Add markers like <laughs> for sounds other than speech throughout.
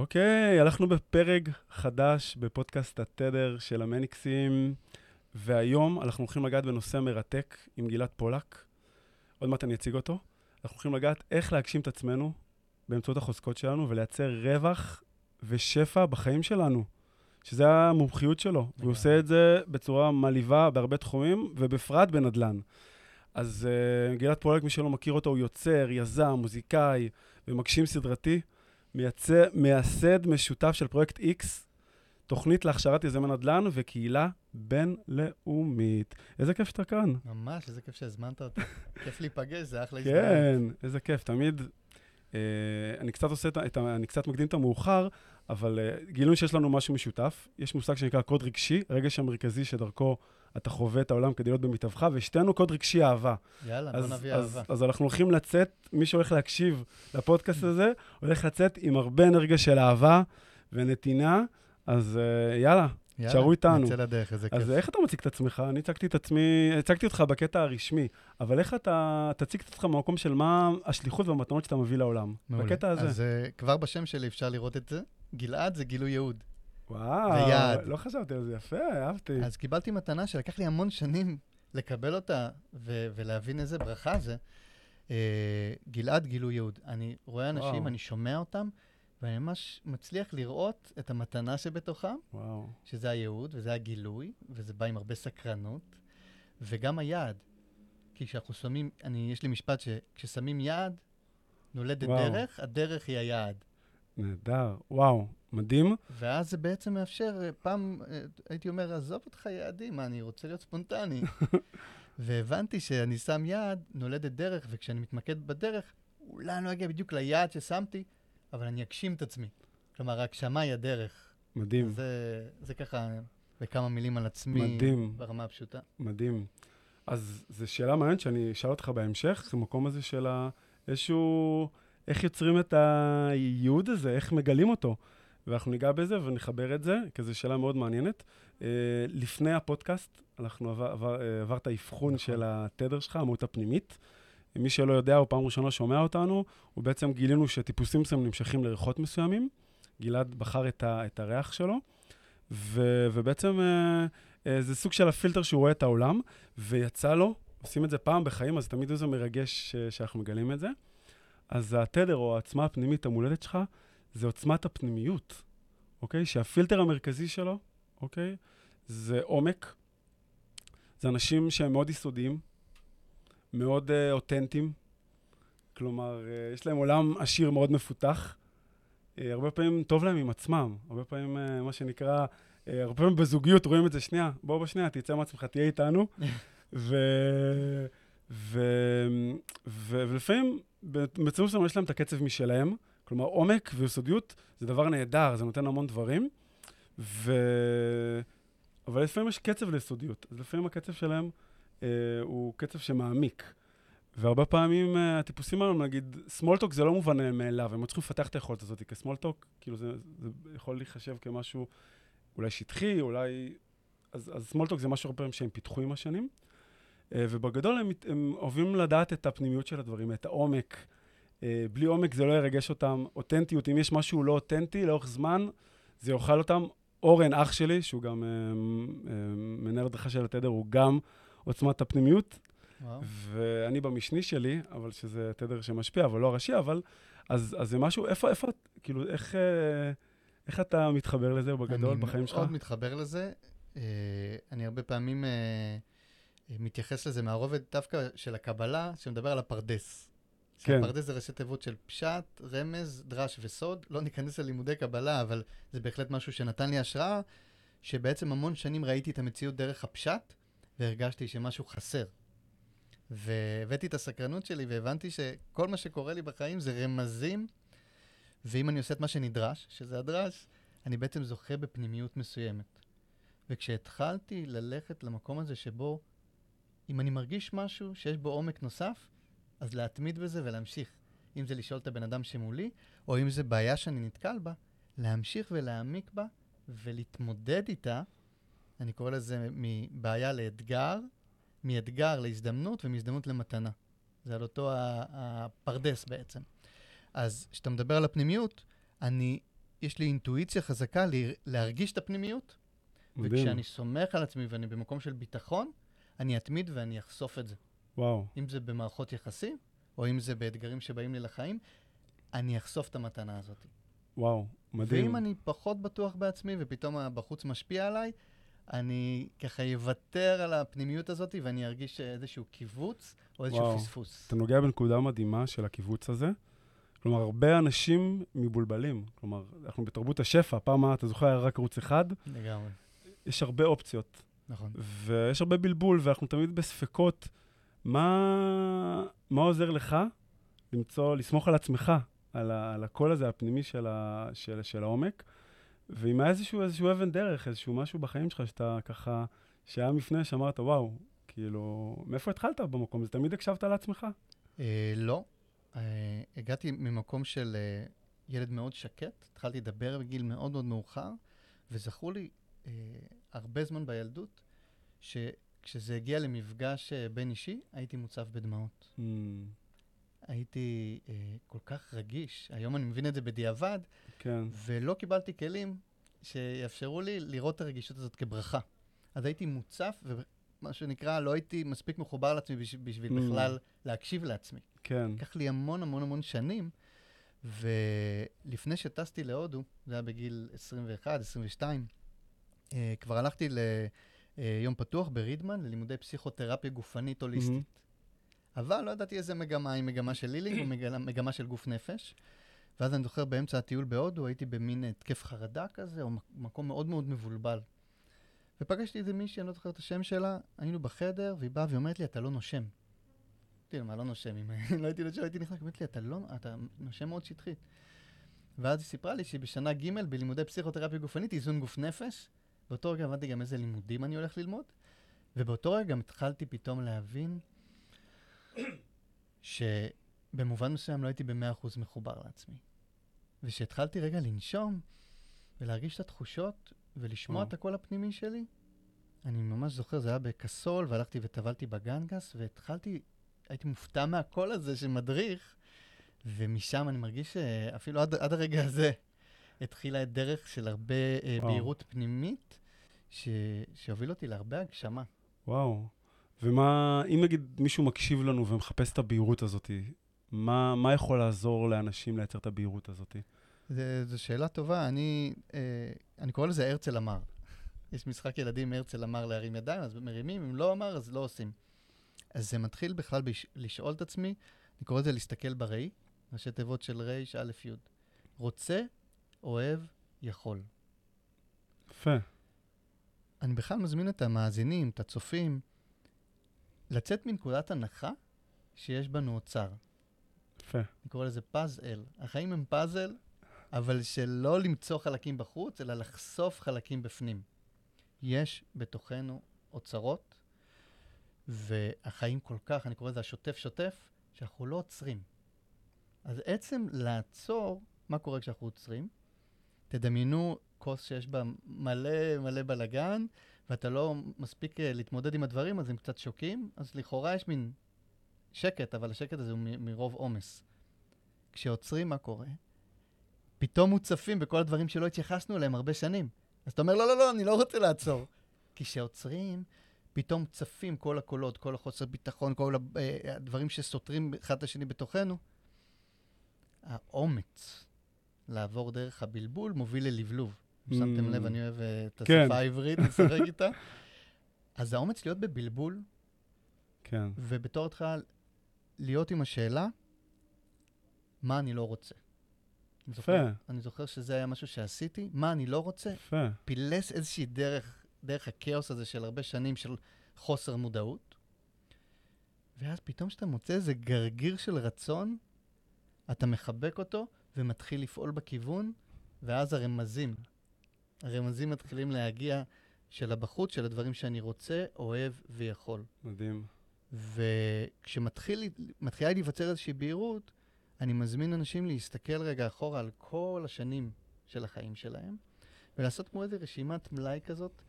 אוקיי, הלכנו בפרק חדש בפודקאסט התדר של המניקסים, והיום אנחנו הולכים לגעת בנושא מרתק עם גלעד פולק. עוד מעט אני אציג אותו. אנחנו הולכים לגעת איך להגשים את עצמנו באמצעות החוזקות שלנו ולייצר רווח ושפע בחיים שלנו, שזה המומחיות שלו. Okay. והוא עושה את זה בצורה מלאיבה בהרבה תחומים, ובפרט בנדל"ן. אז uh, גלעד פולק, מי שלא מכיר אותו, הוא יוצר, יזם, מוזיקאי ומגשים סדרתי. מייצר, מייסד משותף של פרויקט X, תוכנית להכשרת יזמי נדל"ן וקהילה בינלאומית. איזה כיף שאתה כאן. ממש, איזה כיף שהזמנת אותי. <laughs> כיף להיפגש, זה אחלה הזדמנות. כן, איזה כיף. תמיד, אה, אני קצת עושה את ה... אני קצת מקדים את המאוחר, אבל אה, גילינו שיש לנו משהו משותף. יש מושג שנקרא קוד רגשי, הרגש המרכזי שדרכו אתה חווה את העולם כדי להיות במיטבך, ושתינו קוד רגשי אהבה. יאללה, אז, בוא נביא אז, אהבה. אז אנחנו הולכים לצאת, מי שהולך להקשיב לפודקאסט הזה, הולך לצאת עם הרבה אנרגיה של אהבה ונתינה, אז uh, יאללה, תשארו איתנו. נצא לדרך, איזה כיף. אז איך אתה מציג את עצמך? אני הצגתי את עצמי, הצגתי אותך בקטע הרשמי, אבל איך אתה תציג את עצמך במקום של מה השליחות והמתנות שאתה מביא לעולם? מעולה. בקטע הזה. אז uh, כבר בשם שלי אפשר לראות את זה. גלעד זה גילוי ייעוד. וואו, ויעד. לא חשבתי על זה, יפה, אהבתי. אז קיבלתי מתנה שלקח לי המון שנים לקבל אותה ו- ולהבין איזה ברכה זה. Uh, גלעד גילוי ייעוד. אני רואה אנשים, וואו. אני שומע אותם, ואני ממש מצליח לראות את המתנה שבתוכם, וואו. שזה הייעוד, וזה הגילוי, וזה בא עם הרבה סקרנות, וגם היעד. כי כשאנחנו שמים, אני, יש לי משפט שכששמים יעד, נולדת וואו. דרך, הדרך היא היעד. נהדר, וואו, מדהים. ואז זה בעצם מאפשר, אה, פעם אה, הייתי אומר, עזוב אותך יעדים, אני רוצה להיות ספונטני. <laughs> והבנתי שאני שם יעד, נולדת דרך, וכשאני מתמקד בדרך, אולי אני לא אגיע בדיוק ליעד ששמתי, אבל אני אגשים את עצמי. כלומר, ההגשמה היא הדרך. מדהים. זה, זה ככה בכמה מילים על עצמי, מדהים. ברמה הפשוטה. מדהים. אז זו שאלה מעניינת שאני אשאל אותך בהמשך, המקום הזה של איזשהו... איך יוצרים את הייעוד הזה, איך מגלים אותו. ואנחנו ניגע בזה ונחבר את זה, כי זו שאלה מאוד מעניינת. Uh, לפני הפודקאסט, אנחנו עבר, עבר, uh, עברת אבחון נכון. של התדר שלך, המהות הפנימית. מי שלא יודע, הוא פעם ראשונה שומע אותנו, הוא בעצם גילינו שטיפוסים מסוימים נמשכים לריחות מסוימים. גלעד בחר את, ה, את הריח שלו, ו, ובעצם uh, uh, זה סוג של הפילטר שהוא רואה את העולם, ויצא לו, עושים את זה פעם בחיים, אז תמיד זה מרגש שאנחנו מגלים את זה. אז התדר או העצמה הפנימית המולדת שלך, זה עוצמת הפנימיות, אוקיי? שהפילטר המרכזי שלו, אוקיי? זה עומק. זה אנשים שהם מאוד יסודיים, מאוד uh, אותנטיים. כלומר, uh, יש להם עולם עשיר מאוד מפותח. Uh, הרבה פעמים טוב להם עם עצמם. הרבה פעמים, uh, מה שנקרא, uh, הרבה פעמים בזוגיות רואים את זה, שנייה, בוא בשנייה, תצא מעצמך, תהיה איתנו. <laughs> ו... ו... ו... ולפעמים, בצירוף מסוים יש להם את הקצב משלהם. כלומר, עומק ויסודיות זה דבר נהדר, זה נותן המון דברים. ו... אבל לפעמים יש קצב ליסודיות. אז לפעמים הקצב שלהם אה, הוא קצב שמעמיק. והרבה פעמים אה, הטיפוסים האלו, נגיד, סמולטוק זה לא מובן מאליו, הם צריכים לפתח את היכולת הזאת, כי סמולטוק, כאילו, זה, זה יכול להיחשב כמשהו אולי שטחי, אולי... אז סמולטוק זה משהו הרבה פעמים שהם פיתחו עם השנים. אה, ובגדול הם, הם אוהבים לדעת את הפנימיות של הדברים, את העומק. אה, בלי עומק זה לא ירגש אותם. אותנטיות, אם יש משהו לא אותנטי לאורך זמן, זה יאכל אותם. אורן, אח שלי, שהוא גם uh, מנהל הדרכה של התדר, הוא גם עוצמת הפנימיות. וואו. ואני במשני שלי, אבל שזה תדר שמשפיע, אבל לא הראשי, אבל... אז, אז זה משהו, איפה, איפה, כאילו, איך, איך אתה מתחבר לזה בגדול, בחיים שלך? אני מאוד מתחבר לזה. אני הרבה פעמים מתייחס לזה מהרובד דווקא של הקבלה, שמדבר על הפרדס. כן. הפרדס זה ראשי תיבות של פשט, רמז, דרש וסוד. לא ניכנס ללימודי קבלה, אבל זה בהחלט משהו שנתן לי השראה, שבעצם המון שנים ראיתי את המציאות דרך הפשט, והרגשתי שמשהו חסר. והבאתי את הסקרנות שלי והבנתי שכל מה שקורה לי בחיים זה רמזים, ואם אני עושה את מה שנדרש, שזה הדרש, אני בעצם זוכה בפנימיות מסוימת. וכשהתחלתי ללכת למקום הזה שבו, אם אני מרגיש משהו שיש בו עומק נוסף, אז להתמיד בזה ולהמשיך. אם זה לשאול את הבן אדם שמולי, או אם זה בעיה שאני נתקל בה, להמשיך ולהעמיק בה ולהתמודד איתה. אני קורא לזה מבעיה לאתגר, מאתגר להזדמנות ומהזדמנות למתנה. זה על אותו הפרדס בעצם. אז כשאתה מדבר על הפנימיות, אני, יש לי אינטואיציה חזקה להרגיש את הפנימיות, מדהים. וכשאני סומך על עצמי ואני במקום של ביטחון, אני אתמיד ואני אחשוף את זה. וואו. אם זה במערכות יחסים, או אם זה באתגרים שבאים לי לחיים, אני אחשוף את המתנה הזאת. וואו, מדהים. ואם אני פחות בטוח בעצמי ופתאום הבחוץ משפיע עליי, אני ככה אוותר על הפנימיות הזאת ואני ארגיש איזשהו קיבוץ או איזשהו וואו, פספוס. אתה נוגע בנקודה מדהימה של הקיבוץ הזה. כלומר, הרבה אנשים מבולבלים. כלומר, אנחנו בתרבות השפע, פעם, אתה זוכר, היה רק ערוץ אחד. לגמרי. יש הרבה אופציות. נכון. ויש הרבה בלבול, ואנחנו תמיד בספקות. מה, מה עוזר לך למצוא, לסמוך על עצמך, על, ה, על הקול הזה הפנימי של, ה, של, של העומק, ואם היה איזשהו, איזשהו אבן דרך, איזשהו משהו בחיים שלך שאתה ככה, שהיה מפנה, שאמרת, וואו, כאילו, מאיפה התחלת במקום הזה? תמיד הקשבת לעצמך? אה, לא. אה, הגעתי ממקום של אה, ילד מאוד שקט, התחלתי לדבר בגיל מאוד מאוד מאוחר, וזכור לי אה, הרבה זמן בילדות, שכשזה הגיע למפגש אה, בין אישי, הייתי מוצף בדמעות. Mm. הייתי אה, כל כך רגיש, היום אני מבין את זה בדיעבד, כן. ולא קיבלתי כלים שיאפשרו לי לראות את הרגישות הזאת כברכה. אז הייתי מוצף, ומה שנקרא, לא הייתי מספיק מחובר לעצמי בשביל, בשביל mm. בכלל להקשיב לעצמי. כן. לקח לי המון המון המון שנים, ולפני שטסתי להודו, זה היה בגיל 21, 22, אה, כבר הלכתי ליום פתוח ברידמן, ללימודי פסיכותרפיה גופנית הוליסטית. Mm-hmm. אבל לא ידעתי איזה מגמה, אם מגמה של לילינג או מגמה, מגמה של גוף נפש. ואז אני זוכר באמצע הטיול בהודו, הייתי במין התקף חרדה כזה, או מקום מאוד מאוד מבולבל. ופגשתי איזה מישהי, אני לא זוכר את השם שלה, היינו בחדר, והיא באה ואומרת לי, אתה לא נושם. אמרתי לה, מה לא נושם? אם לא הייתי נושם, הייתי נכנס, אמרתי לי, אתה לא, אתה נושם מאוד שטחית. ואז היא סיפרה לי שהיא בשנה ג' בלימודי פסיכותרפיה גופנית, איזון גוף נפש, באותו רגע הבנתי גם איזה לימודים אני הולך ללמוד, ובאותו רגע גם התחלתי פתאום להבין <coughs> שבמובן מסוים לא הייתי במאה אחוז מחובר לעצמי. וכשהתחלתי רגע לנשום ולהרגיש את התחושות ולשמוע את הקול הפנימי שלי, אני ממש זוכר, זה היה בקסול, והלכתי וטבלתי בגנגס, והתחלתי, הייתי מופתע מהקול הזה שמדריך, ומשם אני מרגיש שאפילו עד, עד הרגע הזה התחילה את דרך של הרבה אה, בהירות פנימית, ש... שהוביל אותי להרבה הגשמה. וואו. ומה, אם נגיד מישהו מקשיב לנו ומחפש את הבהירות הזאת, מה, מה יכול לעזור לאנשים לייצר את הבהירות הזאת? זו שאלה טובה. אני, אה, אני קורא לזה הרצל אמר. יש משחק ילדים, הרצל אמר להרים ידיים, אז מרימים, אם לא אמר, אז לא עושים. אז זה מתחיל בכלל בש... לשאול את עצמי, אני קורא לזה להסתכל בראי, ראשי תיבות של ר' א' י'. רוצה, אוהב, יכול. יפה. אני בכלל מזמין את המאזינים, את הצופים, לצאת מנקודת הנחה שיש בנו אוצר. יפה. אני קורא לזה פאזל. החיים הם פאזל, אבל שלא למצוא חלקים בחוץ, אלא לחשוף חלקים בפנים. יש בתוכנו אוצרות, והחיים כל כך, אני קורא לזה השוטף-שוטף, שאנחנו לא עוצרים. אז עצם לעצור, מה קורה כשאנחנו עוצרים? תדמיינו כוס שיש בה מלא מלא בלאגן, ואתה לא מספיק אה, להתמודד עם הדברים, אז הם קצת שוקים, אז לכאורה יש מין שקט, אבל השקט הזה הוא מרוב עומס. כשעוצרים, מה קורה? פתאום מוצפים בכל הדברים שלא התייחסנו אליהם הרבה שנים. אז אתה אומר, לא, לא, לא, אני לא רוצה לעצור. כי כשעוצרים, פתאום צפים כל הקולות, כל החוסר ביטחון, כל אה, הדברים שסותרים אחד את השני בתוכנו. האומץ לעבור דרך הבלבול מוביל ללבלוב. אם שמתם לב, אני אוהב אה, את כן. השפה העברית, <laughs> לשחק איתה. אז האומץ להיות בבלבול, כן. ובתור התחלה להיות עם השאלה, מה אני לא רוצה. יפה. אני זוכר שזה היה משהו שעשיתי, מה אני לא רוצה. יפה. פילס איזושהי דרך, דרך הכאוס הזה של הרבה שנים של חוסר מודעות. ואז פתאום כשאתה מוצא איזה גרגיר של רצון, אתה מחבק אותו ומתחיל לפעול בכיוון, ואז הרמזים, הרמזים מתחילים להגיע, של הבחוץ, של הדברים שאני רוצה, אוהב ויכול. מדהים. וכשמתחילה להיווצר איזושהי בהירות, אני מזמין אנשים להסתכל רגע אחורה על כל השנים של החיים שלהם, ולעשות כמו איזו רשימת מלאי כזאת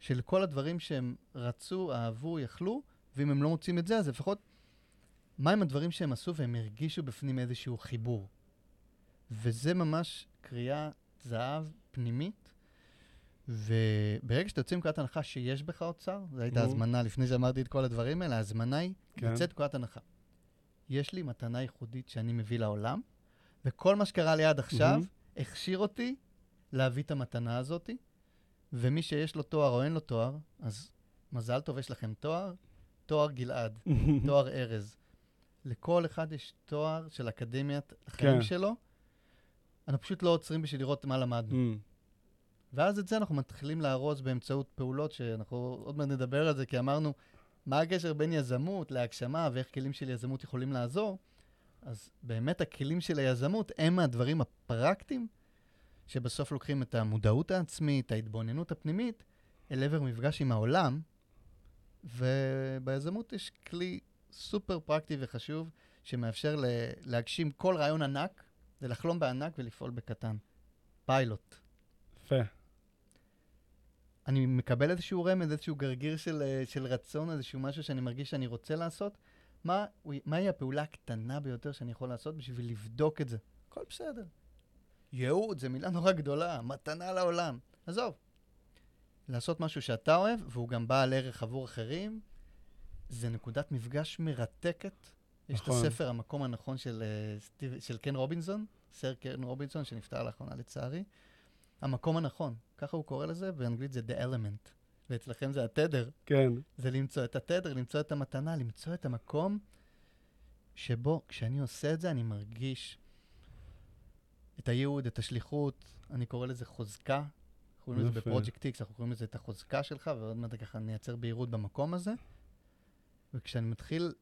של כל הדברים שהם רצו, אהבו, יכלו, ואם הם לא מוצאים את זה, אז לפחות מהם הדברים שהם עשו והם הרגישו בפנים איזשהו חיבור. וזה ממש קריאה זהב פנימית, וברגע שאתה יוצא מנקודת הנחה שיש בך אוצר, זו הייתה הזמנה לפני שאמרתי את כל הדברים האלה, ההזמנה היא כן. לצאת מנקודת הנחה. יש לי מתנה ייחודית שאני מביא לעולם, וכל מה שקרה לי עד עכשיו mm-hmm. הכשיר אותי להביא את המתנה הזאת, ומי שיש לו תואר או אין לו תואר, אז מזל טוב, יש לכם תואר, תואר גלעד, תואר ארז. לכל אחד יש תואר של אקדמיית החיים כן. שלו. אנחנו פשוט לא עוצרים בשביל לראות מה למדנו. Mm. ואז את זה אנחנו מתחילים לארוז באמצעות פעולות שאנחנו עוד מעט נדבר על זה, כי אמרנו, מה הקשר בין יזמות להגשמה ואיך כלים של יזמות יכולים לעזור? אז באמת הכלים של היזמות הם הדברים הפרקטיים שבסוף לוקחים את המודעות העצמית, ההתבוננות הפנימית, אל עבר מפגש עם העולם, וביזמות יש כלי סופר פרקטי וחשוב שמאפשר להגשים כל רעיון ענק, ולחלום בענק ולפעול בקטן. פיילוט. יפה. אני מקבל איזשהו רמז, איזשהו גרגיר של, אה, של רצון, איזשהו משהו שאני מרגיש שאני רוצה לעשות, מה, מהי הפעולה הקטנה ביותר שאני יכול לעשות בשביל לבדוק את זה? הכל בסדר. ייעוד זה מילה נורא גדולה, מתנה לעולם. עזוב. לעשות משהו שאתה אוהב, והוא גם בעל ערך עבור אחרים, זה נקודת מפגש מרתקת. יש נכון. את הספר המקום הנכון של, uh, של קן רובינזון, סר קן רובינזון, שנפטר לאחרונה לצערי. המקום הנכון, ככה הוא קורא לזה, באנגלית זה The Element. ואצלכם זה התדר. כן. זה למצוא את התדר, למצוא את המתנה, למצוא את המקום שבו כשאני עושה את זה, אני מרגיש את הייעוד, את השליחות, אני קורא לזה חוזקה. קוראים לזה בפרויקט X, אנחנו קוראים לזה את החוזקה שלך, ועוד מעט ככה נייצר בהירות במקום הזה. וכשאני מתחיל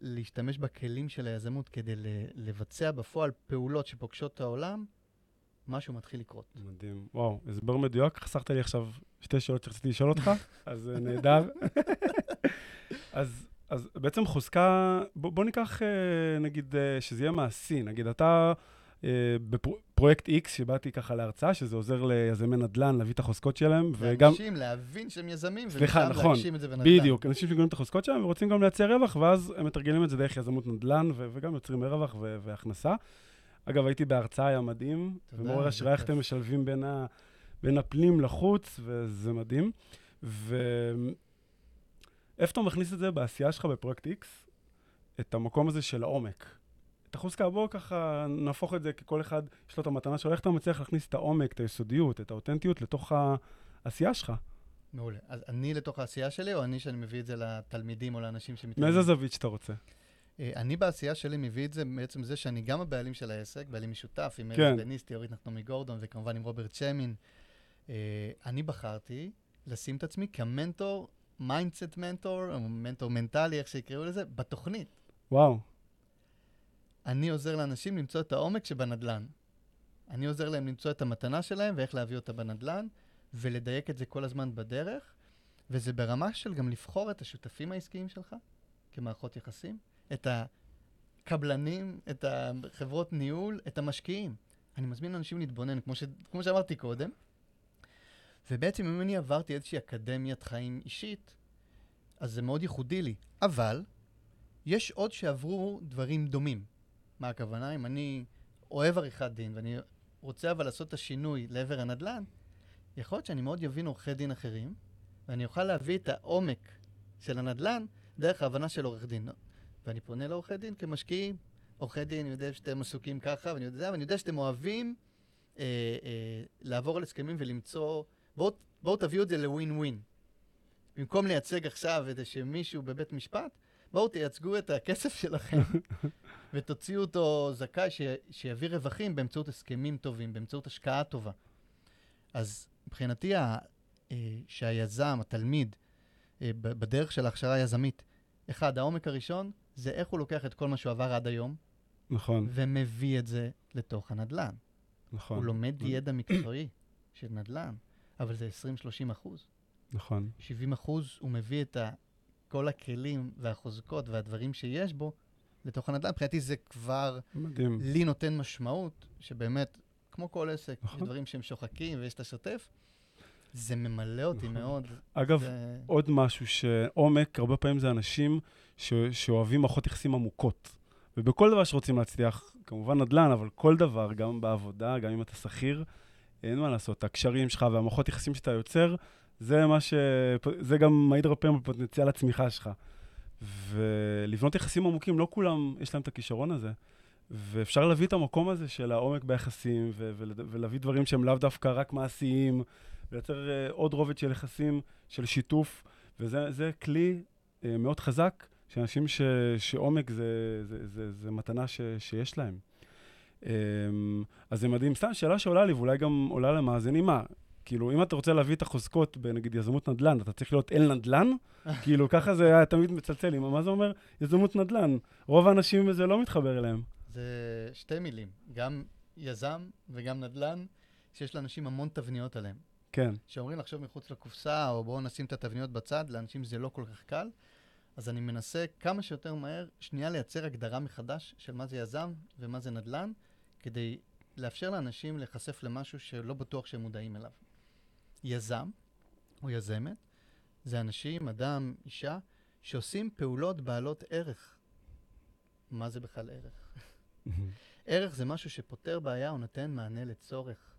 להשתמש בכלים של היזמות כדי לבצע בפועל פעולות שפוגשות את העולם, משהו מתחיל לקרות. מדהים. וואו, הסבר מדויק. חסכת לי עכשיו שתי שאלות שרציתי לשאול אותך, <laughs> אז אה, נהדר. אז, אז בעצם חוזקה, בוא, בוא ניקח, אה, נגיד, אה, שזה יהיה מעשי. נגיד, אתה בפרויקט X, שבאתי ככה להרצאה, שזה עוזר ליזמי נדל"ן להביא את החוזקות שלהם, וגם... לאנשים להבין שהם יזמים, סליחה, נכון, להגשים את זה בנדל"ן. בדיוק, אנשים שמבינים את החוזקות שלהם ורוצים גם לייצר רווח, ואז הם מתרגלים את זה דרך יזמות נדל"ן, וגם יוצרים רווח והכנסה. אגב, הייתי בהרצאה, היה מדהים, ומעורר השראה איך אתם משלבים בין, ה, בין הפנים לחוץ, וזה מדהים. ואיפה אתה מכניס את זה בעשייה שלך בפרויקט X? את המקום הזה של העומק. את החוזקה, בוא ככה נהפוך את זה, כי כל אחד יש לו את המתנה שלו, איך אתה מצליח להכניס את העומק, את היסודיות, את האותנטיות לתוך העשייה שלך? מעולה. אז אני לתוך העשייה שלי, או אני שאני מביא את זה לתלמידים או לאנשים שמתלמידים? מאיזה זווית שאתה רוצה. אה, אני בעשייה שלי מביא את זה בעצם זה שאני גם הבעלים של העסק, בעלים משותף עם כן. ארז בניסטי, אורית נחתומי גורדון וכמובן עם רוברט שמין. אה, אני בחרתי לשים את עצמי כמנטור, mindset mentor, או מנטור מנטלי, איך שיקראו לזה, בתוכנית. וואו. אני עוזר לאנשים למצוא את העומק שבנדלן. אני עוזר להם למצוא את המתנה שלהם ואיך להביא אותה בנדלן, ולדייק את זה כל הזמן בדרך, וזה ברמה של גם לבחור את השותפים העסקיים שלך כמערכות יחסים, את הקבלנים, את החברות ניהול, את המשקיעים. אני מזמין אנשים להתבונן, כמו, ש... כמו שאמרתי קודם, ובעצם אם אני עברתי איזושהי אקדמיית חיים אישית, אז זה מאוד ייחודי לי. אבל יש עוד שעברו דברים דומים. מה הכוונה? אם אני אוהב עריכת דין ואני רוצה אבל לעשות את השינוי לעבר הנדל"ן, יכול להיות שאני מאוד אבין עורכי דין אחרים, ואני אוכל להביא את העומק של הנדל"ן דרך ההבנה של עורך דין. ואני פונה לעורכי דין כמשקיעים. עורכי דין, אני יודע שאתם עסוקים ככה, ואני יודע, ואני יודע שאתם אוהבים אה, אה, לעבור על הסכמים ולמצוא... בואו בוא תביאו את זה לווין ווין. במקום לייצג עכשיו איזה מישהו בבית משפט, בואו תייצגו את הכסף שלכם <laughs> ותוציאו אותו זכאי ש, שיביא רווחים באמצעות הסכמים טובים, באמצעות השקעה טובה. אז מבחינתי, ה, אה, שהיזם, התלמיד, אה, בדרך של ההכשרה היזמית, אחד, העומק הראשון זה איך הוא לוקח את כל מה שהוא עבר עד היום, נכון. ומביא את זה לתוך הנדל"ן. נכון. הוא לומד ידע מקצועי של נדל"ן, אבל זה 20-30 אחוז. נכון. 70 אחוז הוא מביא את ה, כל הכלים והחוזקות והדברים שיש בו לתוך הנדל"ן. מבחינתי זה כבר מדהים. לי נותן משמעות, שבאמת, כמו כל עסק, נכון. יש דברים שהם שוחקים ויש את השוטף. זה ממלא אותי נכון. מאוד. אגב, זה... עוד משהו שעומק, הרבה פעמים זה אנשים ש... שאוהבים מערכות יחסים עמוקות. ובכל דבר שרוצים להצליח, כמובן נדל"ן, אבל כל דבר, גם בעבודה, גם אם אתה שכיר, אין מה לעשות. הקשרים שלך והמערכות יחסים שאתה יוצר, זה מה ש... זה גם מעיד הרבה פעמים על פוטנציאל הצמיחה שלך. ולבנות יחסים עמוקים, לא כולם יש להם את הכישרון הזה. ואפשר להביא את המקום הזה של העומק ביחסים, ו- ו- ולהביא דברים שהם לאו דווקא רק מעשיים, ולייצר uh, עוד רובד של יחסים, של שיתוף, וזה זה כלי uh, מאוד חזק, שאנשים ש- שעומק זה, זה, זה, זה מתנה ש- שיש להם. Um, אז זה מדהים. סתם שאלה שעולה לי, ואולי גם עולה למאזינים, מה? כאילו, אם אתה רוצה להביא את החוזקות בנגיד יזמות נדל"ן, אתה צריך להיות אל נדל"ן? <laughs> כאילו, ככה זה היה תמיד מצלצל. מה זה אומר יזמות נדל"ן? רוב האנשים זה לא מתחבר אליהם. זה שתי מילים, גם יזם וגם נדל"ן, שיש לאנשים המון תבניות עליהם. כן. שאומרים לחשוב מחוץ לקופסה, או בואו נשים את התבניות בצד, לאנשים זה לא כל כך קל. אז אני מנסה כמה שיותר מהר, שנייה לייצר הגדרה מחדש של מה זה יזם ומה זה נדל"ן, כדי לאפשר לאנשים להיחשף למשהו שלא בטוח שהם מודעים אליו. יזם או יזמת זה אנשים, אדם, אישה, שעושים פעולות בעלות ערך. מה זה בכלל ערך? <laughs> ערך זה משהו שפותר בעיה או נותן מענה לצורך.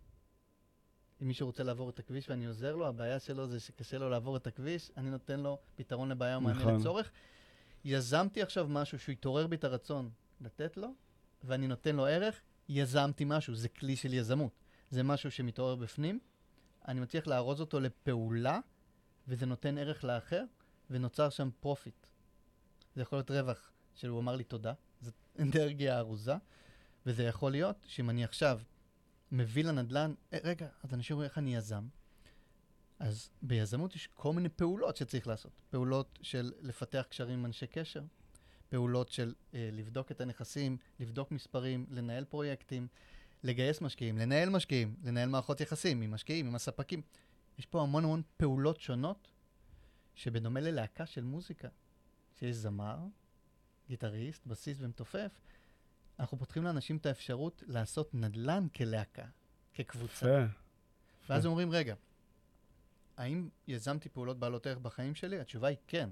אם מישהו רוצה לעבור את הכביש ואני עוזר לו, הבעיה שלו זה שקשה לו לעבור את הכביש, אני נותן לו פתרון לבעיה או מענה נכון. לצורך. יזמתי עכשיו משהו שהוא התעורר בי את הרצון לתת לו, ואני נותן לו ערך, יזמתי משהו, זה כלי של יזמות. זה משהו שמתעורר בפנים, אני מצליח לארוז אותו לפעולה, וזה נותן ערך לאחר, ונוצר שם profit. זה יכול להיות רווח שהוא אמר לי תודה, <laughs> זאת אנרגיה ארוזה, וזה יכול להיות שאם אני עכשיו מביא לנדל"ן, אה, רגע, אז אנשים אומרים איך אני יזם. אז ביזמות יש כל מיני פעולות שצריך לעשות. פעולות של לפתח קשרים עם אנשי קשר, פעולות של אה, לבדוק את הנכסים, לבדוק מספרים, לנהל פרויקטים, לגייס משקיעים, לנהל משקיעים, לנהל מערכות יחסים עם משקיעים, עם הספקים. יש פה המון המון פעולות שונות, שבדומה ללהקה של מוזיקה, שיש זמר, גיטריסט, בסיס ומתופף, אנחנו פותחים לאנשים את האפשרות לעשות נדל"ן כלהקה, כקבוצה. יפה. ואז אומרים, רגע, האם יזמתי פעולות בעלות ערך בחיים שלי? התשובה היא כן.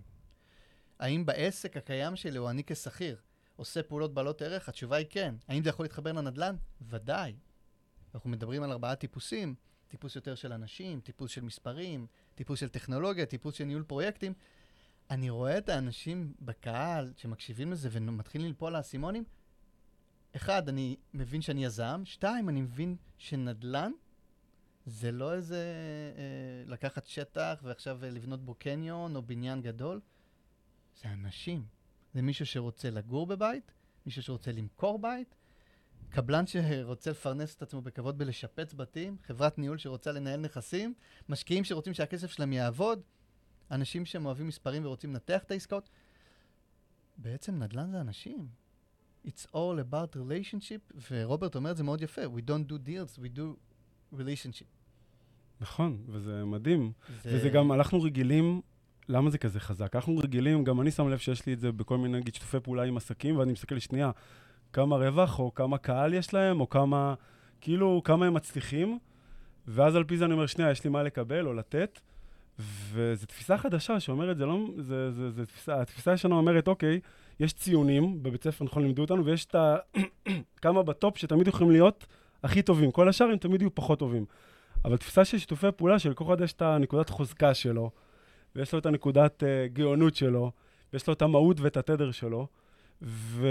האם בעסק הקיים שלי, או אני כשכיר, עושה פעולות בעלות ערך? התשובה היא כן. האם זה יכול להתחבר לנדל"ן? ודאי. אנחנו מדברים על ארבעה טיפוסים, טיפוס יותר של אנשים, טיפוס של מספרים, טיפוס של טכנולוגיה, טיפוס של ניהול פרויקטים. אני רואה את האנשים בקהל שמקשיבים לזה ומתחילים ליפול האסימונים. אחד, אני מבין שאני יזם. שתיים, אני מבין שנדל"ן זה לא איזה אה, לקחת שטח ועכשיו לבנות בו קניון או בניין גדול. זה אנשים. זה מישהו שרוצה לגור בבית, מישהו שרוצה למכור בית, קבלן שרוצה לפרנס את עצמו בכבוד בלשפץ בתים, חברת ניהול שרוצה לנהל נכסים, משקיעים שרוצים שהכסף שלהם יעבוד, אנשים שהם אוהבים מספרים ורוצים לנתח את העסקאות. בעצם נדל"ן זה אנשים. It's all about relationship, ורוברט אומר את זה מאוד יפה, we don't do deals, we do relationship. נכון, וזה מדהים. זה... וזה גם, אנחנו רגילים, למה זה כזה חזק? אנחנו רגילים, גם אני שם לב שיש לי את זה בכל מיני, נגיד, שיתופי פעולה עם עסקים, ואני מסתכל שנייה, כמה רווח, או כמה קהל יש להם, או כמה, כאילו, כמה הם מצליחים, ואז על פי זה אני אומר, שנייה, יש לי מה לקבל או לתת, וזו תפיסה חדשה שאומרת, זה לא, זה, זה, זה תפיסה, התפיסה הישנה אומרת, אוקיי, יש ציונים, בבית ספר, נכון, לימדו אותנו, ויש את ה... <coughs> כמה בטופ שתמיד יכולים להיות הכי טובים. כל השאר הם תמיד יהיו פחות טובים. אבל תפיסה של שיתופי פעולה, שלכל אחד יש את הנקודת חוזקה שלו, ויש לו את הנקודת uh, גאונות שלו, ויש לו את המהות ואת התדר שלו, ו...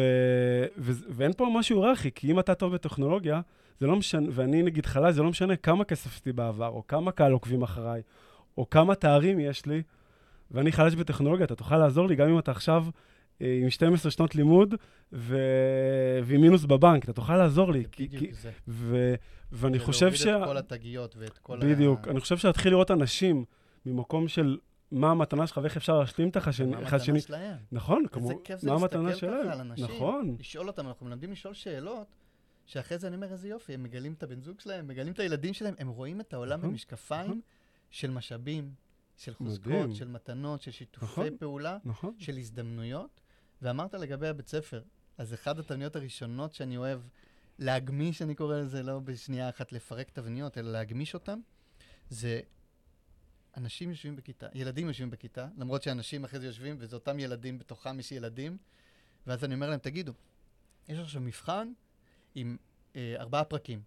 ו... ואין פה משהו היררכי, כי אם אתה טוב בטכנולוגיה, זה לא משנה, ואני נגיד חלש, זה לא משנה כמה כסף עשיתי בעבר, או כמה קהל עוקבים אחריי, או כמה תארים יש לי, ואני חלש בטכנולוגיה, אתה תוכל לעזור לי גם אם אתה עכשיו אה, עם 12 שנות לימוד ו... ועם מינוס בבנק, אתה תוכל לעזור לי. כי, בדיוק כי... זה. ו... ואני חושב ש... להוריד את כל התגיות ואת כל בדיוק. ה... אני חושב שלהתחיל לראות אנשים ממקום של מה המתנה שלך ואיך אפשר להשלים את החשני. מה המתנה. שלהם? נכון, איזה כמו... כיף זה להסתכל. ככה על אנשים. נכון. לשאול אותם, אנחנו מלמדים לשאול שאלות, שאחרי זה אני אומר, איזה יופי, הם מגלים את הבן זוג שלהם, מגלים את הילדים שלהם, הם רואים את העולם נכון, במשקפיים נכון. של משאבים, של חוזקות. של מתנות, של שיתופי נכון. פעולה. של הזדמנויות. ואמרת לגבי הבית ספר, אז אחת התבניות הראשונות שאני אוהב להגמיש, אני קורא לזה, לא בשנייה אחת לפרק תבניות, אלא להגמיש אותן, זה אנשים יושבים בכיתה, ילדים יושבים בכיתה, למרות שאנשים אחרי זה יושבים, וזה אותם ילדים, בתוכם יש ילדים, ואז אני אומר להם, תגידו, יש עכשיו מבחן עם אה, ארבעה פרקים.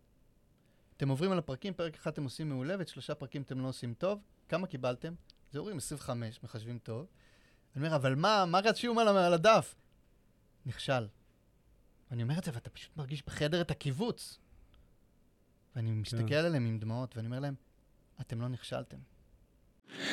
אתם עוברים על הפרקים, פרק אחד אתם עושים מעולה, ואת שלושה פרקים אתם לא עושים טוב. כמה קיבלתם? זה אומרים 25, מחשבים טוב. אני אומר, אבל מה, מה רשום על, על הדף? נכשל. ואני אומר את זה, ואתה פשוט מרגיש בחדר את הקיבוץ. ואני מסתכל עליהם עם דמעות, ואני אומר להם, אתם לא נכשלתם.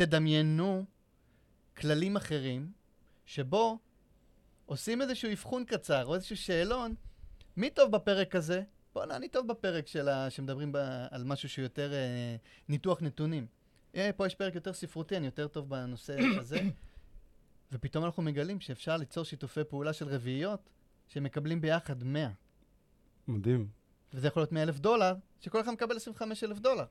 תדמיינו כללים אחרים, שבו עושים איזשהו אבחון קצר, או איזשהו שאלון, מי טוב בפרק הזה? בוא'נה, אני טוב בפרק של ה... שמדברים ב... על משהו שהוא יותר אה, ניתוח נתונים. אה, פה יש פרק יותר ספרותי, אני יותר טוב בנושא <coughs> הזה. ופתאום אנחנו מגלים שאפשר ליצור שיתופי פעולה של רביעיות שמקבלים ביחד 100. מדהים. וזה יכול להיות 100 אלף דולר, שכל אחד מקבל 25 אלף דולר.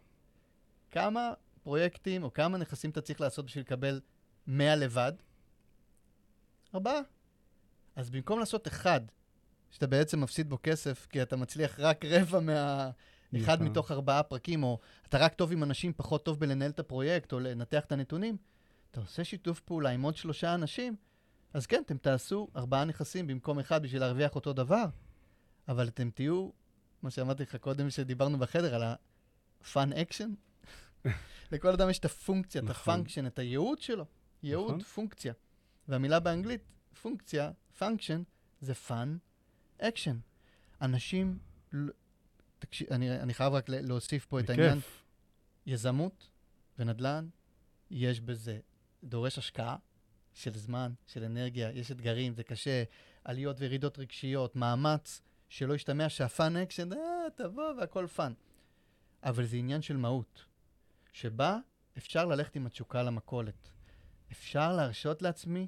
כמה פרויקטים או כמה נכסים אתה צריך לעשות בשביל לקבל 100 לבד? ארבעה. אז במקום לעשות אחד, שאתה בעצם מפסיד בו כסף, כי אתה מצליח רק רבע מה... אחד. מתוך ארבעה פרקים, או אתה רק טוב עם אנשים, פחות טוב בלנהל את הפרויקט, או לנתח את הנתונים, אתה עושה שיתוף פעולה עם עוד שלושה אנשים, אז כן, אתם תעשו ארבעה נכסים במקום אחד בשביל להרוויח אותו דבר, אבל אתם תהיו, מה שאמרתי לך קודם, שדיברנו בחדר, על ה-fun action. <laughs> לכל אדם יש את הפונקציה, את נכון. ה function, את הייעוד שלו. ייעוד, נכון. פונקציה. והמילה באנגלית, פונקציה, function, זה fun action. אנשים, תקשיב, אני, אני חייב רק להוסיף פה את העניין. יזמות ונדל"ן, יש בזה, דורש השקעה של זמן, של אנרגיה, יש אתגרים, זה קשה, עליות וירידות רגשיות, מאמץ, שלא ישתמע שה fun action, אה, תבוא והכל fun. אבל זה עניין של מהות, שבה אפשר ללכת עם התשוקה למכולת. אפשר להרשות לעצמי,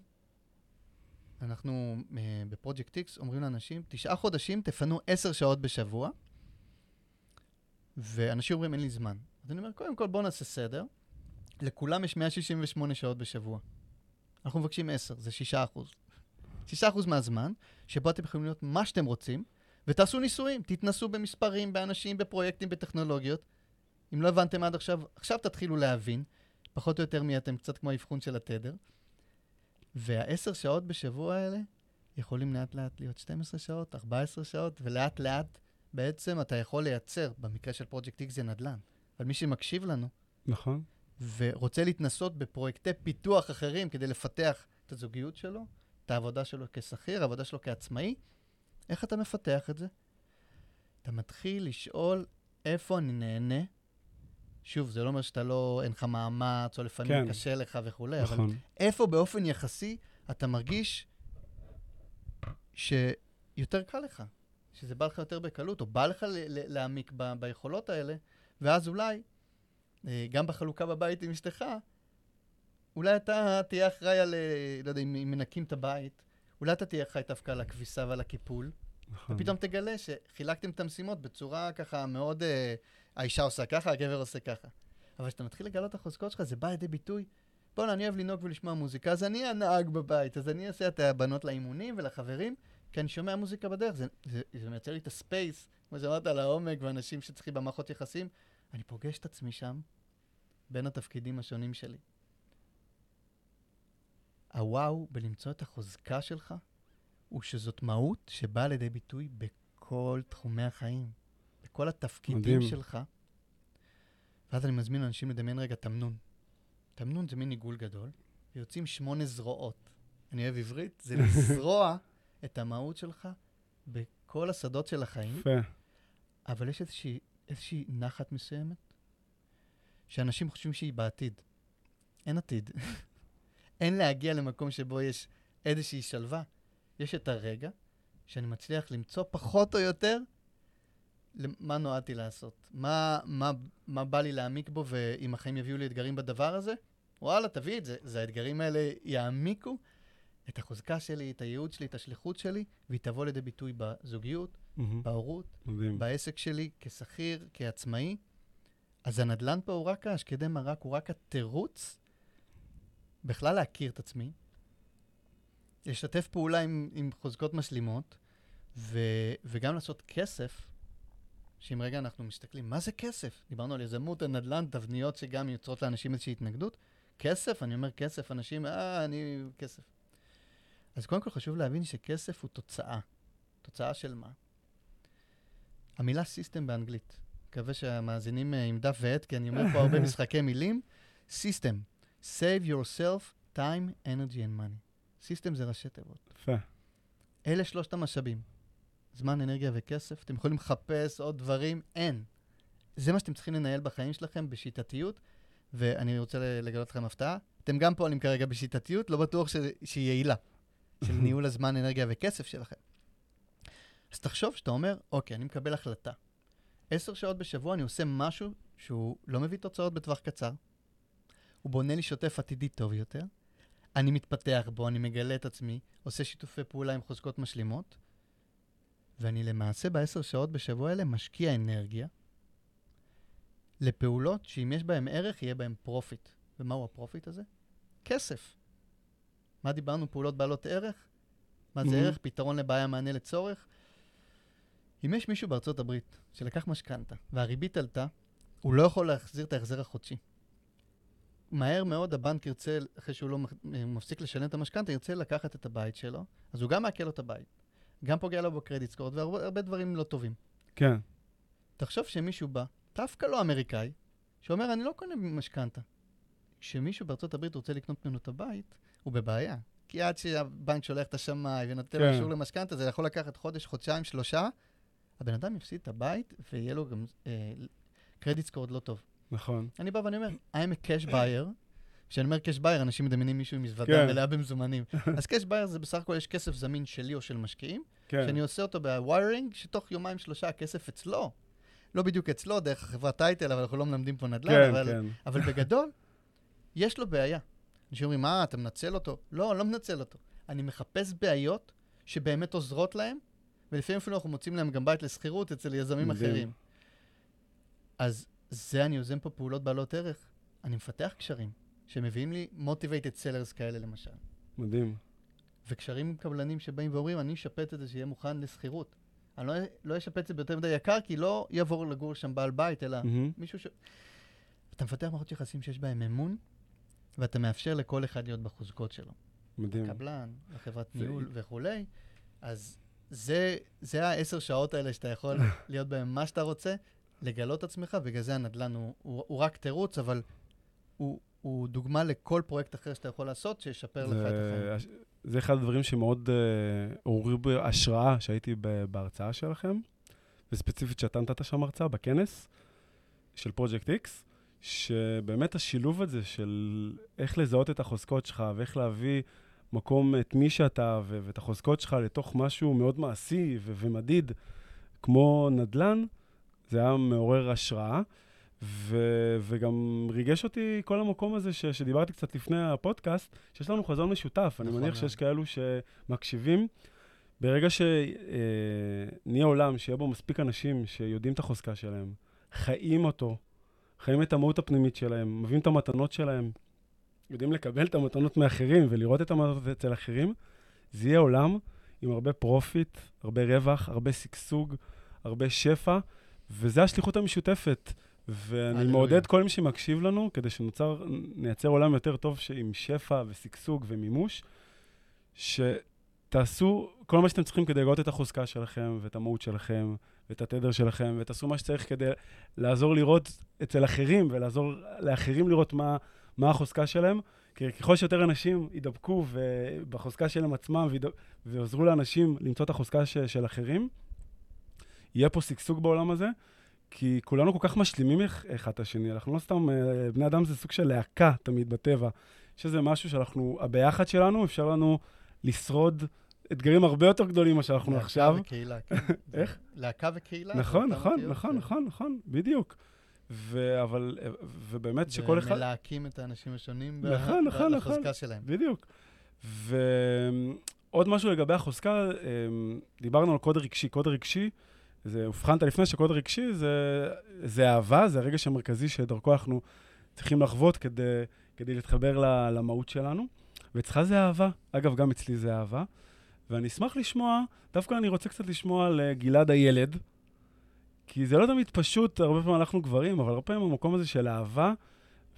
אנחנו אה, בפרויקט X אומרים לאנשים, תשעה חודשים תפנו עשר שעות בשבוע, ואנשים אומרים, אין לי זמן. אז אני אומר, קודם כל בואו נעשה סדר. לכולם יש 168 שעות בשבוע. אנחנו מבקשים 10, זה 6 אחוז. 6 אחוז מהזמן, שבו אתם יכולים להיות מה שאתם רוצים, ותעשו ניסויים, תתנסו במספרים, באנשים, בפרויקטים, בטכנולוגיות. אם לא הבנתם עד עכשיו, עכשיו תתחילו להבין, פחות או יותר מי אתם, קצת כמו האבחון של התדר. והעשר שעות בשבוע האלה יכולים לאט לאט להיות 12 שעות, 14 שעות, ולאט לאט בעצם אתה יכול לייצר, במקרה של פרויקט X זה נדל"ן, אבל מי שמקשיב לנו נכון. ורוצה להתנסות בפרויקטי פיתוח אחרים כדי לפתח את הזוגיות שלו, את העבודה שלו כשכיר, העבודה שלו כעצמאי, איך אתה מפתח את זה? אתה מתחיל לשאול איפה אני נהנה. שוב, זה לא אומר שאתה לא, אין לך מאמץ, או לפעמים כן. קשה לך וכולי, אבל נכון. איפה באופן יחסי אתה מרגיש שיותר קל לך, שזה בא לך יותר בקלות, או בא לך להעמיק ב- ביכולות האלה, ואז אולי, אה, גם בחלוקה בבית עם אשתך, אולי אתה תהיה אחראי על, אה, לא יודע, אם מנקים את הבית, אולי אתה תהיה אחראי דווקא על הכביסה ועל הקיפול, נכון. ופתאום תגלה שחילקתם את המשימות בצורה ככה מאוד, אה, האישה עושה ככה, הגבר עושה ככה. אבל כשאתה מתחיל לגלות את החוזקות שלך, זה בא לידי ביטוי. בוא'נה, אני אוהב לנהוג ולשמוע מוזיקה, אז אני הנהג בבית, אז אני אעשה את הבנות לאימונים ולחברים, כי אני שומע מוזיקה בדרך. זה, זה, זה מייצר לי את הספייס, כמו שאמרת, על העומק ואנשים שצריכים במערכות יחסים. אני פוגש את עצמי שם, בין התפקידים השונים שלי. הוואו בלמצוא את החוזקה שלך, הוא שזאת מהות שבאה לידי ביטוי בכל תחומי החיים, בכל התפקידים מדהים. שלך. ואז אני מזמין אנשים לדמיין רגע תמנון. תמנון זה מין עיגול גדול, ויוצאים שמונה זרועות. אני אוהב עברית, זה <laughs> לזרוע את המהות שלך בכל השדות של החיים, יפה. אבל יש איזושהי, איזושהי נחת מסוימת, שאנשים חושבים שהיא בעתיד. אין עתיד. <laughs> אין להגיע למקום שבו יש איזושהי שלווה. יש את הרגע שאני מצליח למצוא פחות או יותר מה נועדתי לעשות. מה, מה, מה בא לי להעמיק בו, ואם החיים יביאו לי אתגרים בדבר הזה, וואלה, תביא את זה. זה האתגרים האלה יעמיקו את החוזקה שלי, את הייעוד שלי, את השליחות שלי, והיא תבוא לידי ביטוי בזוגיות, Mm-hmm. בהורות, מדהים. בעסק שלי, כשכיר, כעצמאי. אז הנדל"ן פה הוא רק השקדי מרק, הוא רק התירוץ בכלל להכיר את עצמי, לשתף פעולה עם, עם חוזקות משלימות, ו, וגם לעשות כסף, שאם רגע אנחנו מסתכלים, מה זה כסף? דיברנו על יזמות, הנדל"ן, תבניות שגם יוצרות לאנשים איזושהי התנגדות. כסף, אני אומר כסף, אנשים, אה, אני, כסף. אז קודם כל חשוב להבין שכסף הוא תוצאה. תוצאה של מה? המילה system באנגלית. מקווה שהמאזינים אה, עם דף ועט, כי אני אומר פה הרבה <laughs> משחקי מילים. system, save yourself time, energy and money. system זה ראשי תיבות. יפה. אלה שלושת המשאבים. זמן, אנרגיה וכסף. אתם יכולים לחפש עוד דברים, אין. זה מה שאתם צריכים לנהל בחיים שלכם בשיטתיות, ואני רוצה לגלות לכם הפתעה. אתם גם פועלים כרגע בשיטתיות, לא בטוח ש- שהיא יעילה, של <laughs> ניהול הזמן, אנרגיה וכסף שלכם. אז תחשוב שאתה אומר, אוקיי, אני מקבל החלטה. עשר שעות בשבוע אני עושה משהו שהוא לא מביא תוצאות בטווח קצר, הוא בונה לי שוטף עתידי טוב יותר, אני מתפתח בו, אני מגלה את עצמי, עושה שיתופי פעולה עם חוזקות משלימות, ואני למעשה בעשר שעות בשבוע האלה משקיע אנרגיה לפעולות שאם יש בהן ערך, יהיה בהן profit. ומהו ה profit הזה? כסף. מה דיברנו? פעולות בעלות ערך? מה זה Mhm. ערך? פתרון לבעיה, מענה לצורך? אם יש מישהו בארצות הברית שלקח משכנתה והריבית עלתה, הוא לא יכול להחזיר את ההחזר החודשי. מהר מאוד הבנק ירצה, אחרי שהוא לא מפסיק לשלם את המשכנתה, ירצה לקחת את הבית שלו, אז הוא גם מעקל לו את הבית, גם פוגע לו בקרדיט סקורד והרבה הרבה דברים לא טובים. כן. תחשוב שמישהו בא, דווקא לא אמריקאי, שאומר, אני לא קונה משכנתה. כשמישהו בארצות הברית רוצה לקנות ממנו את הבית, הוא בבעיה. כי עד שהבנק שולח את השמאי ונותן לו כן. אישור למשכנתה, זה יכול לקחת חודש, חודשיים, שלושה. הבן אדם יפסיד את הבית, ויהיה לו גם אה, קרדיט סקורד לא טוב. נכון. אני בא ואני אומר, I'm a cash buyer. כשאני אומר cash buyer, אנשים מדמיינים מישהו עם מזוודה כן. מלאה במזומנים. <laughs> אז cash buyer זה בסך הכל יש כסף זמין שלי או של משקיעים, כן. שאני עושה אותו ב wiring, שתוך יומיים שלושה הכסף אצלו. לא בדיוק אצלו, דרך החברת title, אבל אנחנו לא מלמדים פה נדל"ן, כן, אבל, כן. אבל <laughs> בגדול, יש לו בעיה. אנשים אומרים, מה, אתה מנצל אותו? לא, אני לא מנצל אותו. אני מחפש בעיות שבאמת עוזרות להם, ולפעמים אפילו אנחנו מוצאים להם גם בית לשכירות אצל יזמים. אחרים. אז זה אני יוזם פה פעולות בעלות ערך. אני מפתח קשרים שמביאים לי motivated sellers כאלה למשל. מדהים. וקשרים עם קבלנים שבאים ואומרים, אני אשפץ את זה שיהיה מוכן לשכירות. אני לא, לא אשפץ את זה ביותר מדי יקר, כי לא יעבור לגור שם בעל בית, אלא מהמם. מישהו ש... אתה מפתח מערכות יחסים שיש בהם אמון, ואתה מאפשר לכל אחד להיות בחוזקות שלו. מדהים. קבלן, לחברת זה- ניהול וכולי. אז זה, זה העשר שעות האלה שאתה יכול <laughs> להיות בהם מה שאתה רוצה, לגלות עצמך, בגלל זה הנדל"ן הוא, הוא, הוא רק תירוץ, אבל הוא, הוא דוגמה לכל פרויקט אחר שאתה יכול לעשות, שישפר לך את החיים. זה, זה אחד הדברים שמאוד uh, עוררו בי השראה שהייתי בהרצאה שלכם, וספציפית שאתה נתת שם הרצאה בכנס של פרויקט X, שבאמת השילוב הזה של איך לזהות את החוזקות שלך ואיך להביא מקום את מי שאתה ו- ואת החוזקות שלך לתוך משהו מאוד מעשי ו- ומדיד, כמו נדל"ן, זה היה מעורר השראה. ו- וגם ריגש אותי כל המקום הזה ש- שדיברתי קצת לפני הפודקאסט, שיש לנו חזון משותף. אני נכון מניח מאוד. שיש כאלו שמקשיבים. ברגע שנהיה עולם, שיהיה בו מספיק אנשים שיודעים את החוזקה שלהם, חיים אותו, חיים את המהות הפנימית שלהם, מביאים את המתנות שלהם, יודעים לקבל את המתנות מאחרים ולראות את המתנות אצל אחרים, זה יהיה עולם עם הרבה profit, הרבה רווח, הרבה שגשוג, הרבה שפע, וזה השליחות המשותפת. ואני. מעודד כל מי שמקשיב לנו, כדי שנוצר, נייצר עולם יותר טוב עם שפע ושגשוג ומימוש, שתעשו כל מה שאתם צריכים כדי לגלות את החוזקה שלכם, ואת המהות שלכם, ואת התדר שלכם, ותעשו מה שצריך כדי לעזור לראות אצל אחרים, ולעזור לאחרים לראות מה, מה החוזקה שלהם. כי ככל שיותר אנשים ידבקו בחוזקה שלהם עצמם ויד... ועוזרו לאנשים למצוא את החוזקה ש- של אחרים, יהיה פה שגשוג בעולם הזה, כי כולנו כל כך משלימים אח- אחד את השני, אנחנו לא סתם, אה, בני אדם זה סוג של להקה תמיד בטבע. יש איזה משהו שאנחנו, הביחד שלנו אפשר לנו לשרוד אתגרים הרבה יותר גדולים ממה שאנחנו להקה עכשיו. וקהילה, <laughs> כן. איך? להקה וקהילה. נכון, נכון, נכון, כן. נכון, נכון, בדיוק. ו- אבל, אה, ובאמת שכל אחד... ומלהקים את האנשים השונים ב- נכון, ב- נכון, לחוזקה נכון. שלהם. בדיוק. ועוד משהו לגבי החוזקה, אמ, דיברנו על קוד רגשי. קוד רגשי, זה אובחנת לפני שקוד רגשי זה, זה אהבה, זה הרגש המרכזי שדרכו אנחנו צריכים לחוות כדי, כדי להתחבר ל- למהות שלנו. ואצלך זה אהבה. אגב, גם אצלי זה אהבה. ואני אשמח לשמוע, דווקא אני רוצה קצת לשמוע על אה, גלעד הילד, כי זה לא תמיד פשוט, הרבה פעמים אנחנו גברים, אבל הרבה פעמים המקום הזה של אהבה,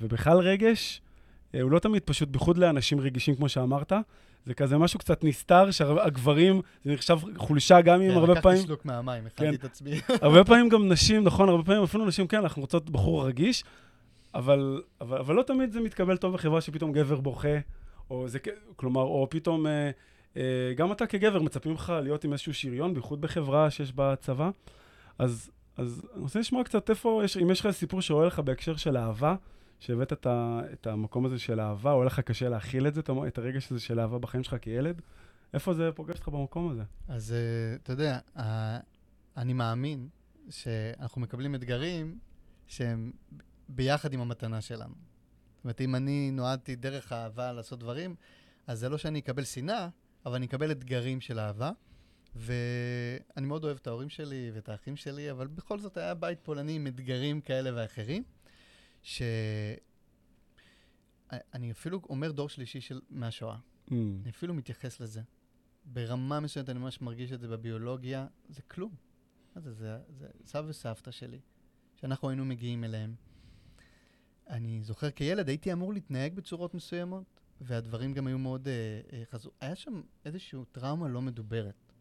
ובכלל רגש, אה, הוא לא תמיד פשוט, בייחוד לאנשים רגישים, כמו שאמרת. זה כזה משהו קצת נסתר, שהגברים, זה נחשב חולשה גם אם כן, הרבה פעמים, לקחתי שלוק מהמים, כן. הכנתי את עצמי. <laughs> הרבה פעמים גם נשים, נכון, הרבה פעמים אפילו נשים, כן, אנחנו רוצות בחור רגיש, אבל, אבל, אבל לא תמיד זה מתקבל טוב בחברה שפתאום גבר בוכה, או זה, כלומר, או פתאום, אה, אה, גם אתה כגבר מצפים לך להיות עם איזשהו שריון, בייחוד בחברה שיש בה צבא. אז, אז אני רוצה לשמוע קצת איפה, יש, אם יש לך סיפור שעולה לך בהקשר של אהבה, שהבאת את, ה, את המקום הזה של אהבה, או היה לך קשה להכיל את זה, את הרגש הזה של אהבה בחיים שלך כילד, איפה זה פוגש אותך במקום הזה? אז אה, אתה יודע, אה, אני מאמין שאנחנו מקבלים אתגרים שהם ביחד עם המתנה שלנו. זאת אומרת, אם אני נועדתי דרך האהבה לעשות דברים, אז זה לא שאני אקבל שנאה, אבל אני אקבל אתגרים של אהבה. ואני מאוד אוהב את ההורים שלי ואת האחים שלי, אבל בכל זאת היה בית פולני עם אתגרים כאלה ואחרים, ש... אני אפילו אומר דור שלישי של... מהשואה. Mm, אני אפילו מתייחס לזה. ברמה מסוימת אני ממש מרגיש את זה בביולוגיה, זה כלום. זה, זה, זה סבא וסבתא שלי, שאנחנו היינו מגיעים אליהם. אני זוכר כילד הייתי אמור להתנהג בצורות מסוימות, והדברים גם היו מאוד אה, אה, חזו. היה שם איזושהי טראומה לא מדוברת.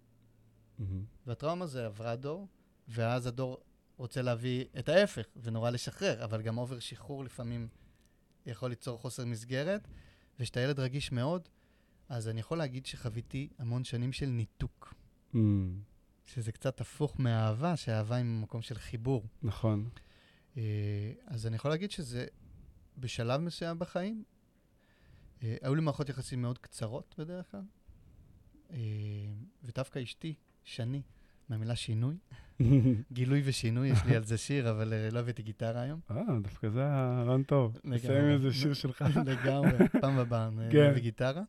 מהמם. והטראומה זה עברה דור, ואז הדור רוצה להביא את ההפך, ונורא לשחרר, אבל גם אובר שחרור לפעמים יכול ליצור חוסר מסגרת, וכשאתה ילד רגיש מאוד, אז אני יכול להגיד שחוויתי המון שנים של ניתוק, Mm, שזה קצת הפוך מהאהבה, שהאהבה היא ממקום של חיבור. נכון. אה, אז אני יכול להגיד שזה בשלב מסוים בחיים, אה, היו לי מערכות יחסים מאוד קצרות בדרך כלל, אה, ודווקא אשתי, שני, מהמילה שינוי, גילוי ושינוי, יש לי על זה שיר, אבל אה, לא הבאתי גיטרה היום. אה, דווקא זה היה רעיון טוב. נסיים איזה שיר שלך. <laughs> לגמרי, פעם הבאה, כן. נביא גיטרה.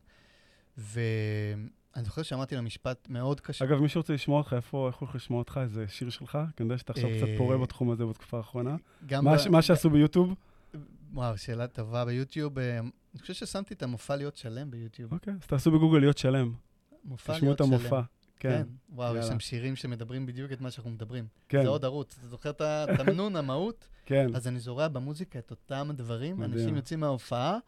ואני זוכר שאמרתי לה משפט מאוד קשה. אגב, מי שרוצה לשמוע אותך, איפה, איך הולך לשמוע אותך? איזה שיר שלך? כי אני יודע שאתה עכשיו קצת אה, פורה בתחום הזה בתקופה האחרונה. מה שעשו ביוטיוב? וואו, שאלה טובה ביוטיוב. אה, אני חושב ששמתי את המופע להיות שלם ביוטיוב. אוקיי, אז תעשו בגוגל להיות שלם. מופע תשמעו להיות את שלם. המופע. כן, כן. וואו, יש. שם שירים שמדברים בדיוק את מה שאנחנו מדברים. כן, זה עוד ערוץ. אתה זוכר את התמנון, המהות? <laughs> כן. אז אני זורע במוזיקה את אותם הדברים, מדהים. אנשים יוצאים מההופעה,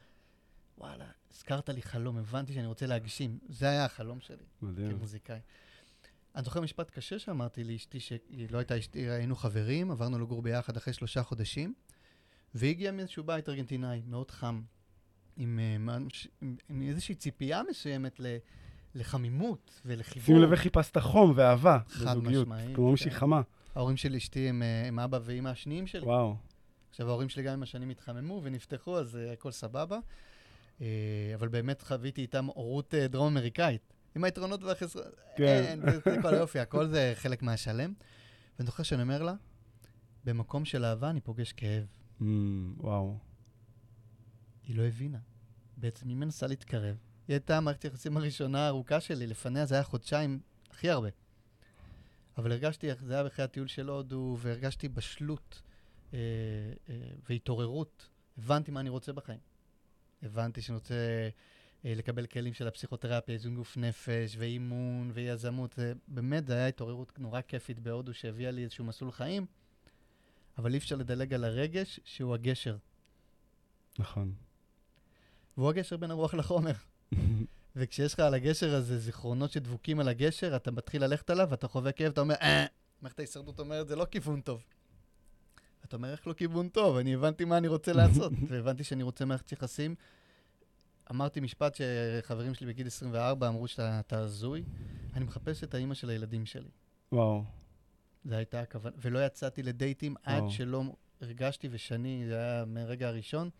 וואלה, הזכרת לי חלום, הבנתי שאני רוצה להגשים. זה היה החלום שלי מדהים. כמוזיקאי. אני זוכר משפט קשה שאמרתי לאשתי, שהיא לא הייתה אשתי, היינו חברים, עברנו לגור ביחד אחרי שלושה חודשים, והיא הגיעה מאיזשהו בית ארגנטינאי, מאוד חם, עם, אה, ממש- עם, עם איזושהי ציפייה מסוימת ל, לחמימות ולחיבור. שים לב איך חיפשת חום ואהבה חד בזוגיות. משמעית, כמו. שהיא חמה. ההורים של אשתי הם, אה, הם אבא ואימא השניים שלי. וואו. עכשיו, ההורים שלי גם עם השנים התחממו ונפתחו, אז uh, הכל סבבה. Uh, אבל באמת חוויתי איתם הורות uh, דרום אמריקאית. עם היתרונות והחסרונות. כן. אין, זה, כל היופי, הכל זה חלק מהשלם. ואני זוכר שאני אומר לה, במקום של אהבה אני פוגש כאב. Mm, וואו. היא לא הבינה. בעצם היא מנסה להתקרב. היא הייתה מערכת היחסים הראשונה הארוכה שלי, לפניה זה היה חודשיים הכי הרבה. אבל הרגשתי, זה היה אחרי הטיול של הודו, והרגשתי בשלות אה, אה, והתעוררות. הבנתי מה אני רוצה בחיים. הבנתי שאני רוצה אה, לקבל כלים של הפסיכותרפיה, איזון גוף נפש, ואימון, ויזמות. זה, באמת, זו הייתה התעוררות נורא כיפית בהודו, שהביאה לי איזשהו מסלול חיים, אבל אי אפשר לדלג על הרגש, שהוא הגשר. נכון. והוא הגשר בין הרוח לחומר. <laughs> וכשיש לך על הגשר הזה זיכרונות שדבוקים על הגשר, אתה מתחיל ללכת עליו, ואתה חווה כאב, אתה אומר, אה, מערכת ההישרדות אומרת, זה לא כיוון טוב. אתה אומר, איך לא כיוון טוב? אני הבנתי מה אני רוצה לעשות, <laughs> והבנתי שאני רוצה מערכת יחסים. אמרתי משפט שחברים שלי בגיל 24 אמרו שאתה אתה הזוי, אני מחפש את האימא של הילדים שלי. וואו. זו הייתה הכוונה, ולא יצאתי לדייטים עד וואו. שלא הרגשתי, ושני, זה היה מהרגע הראשון,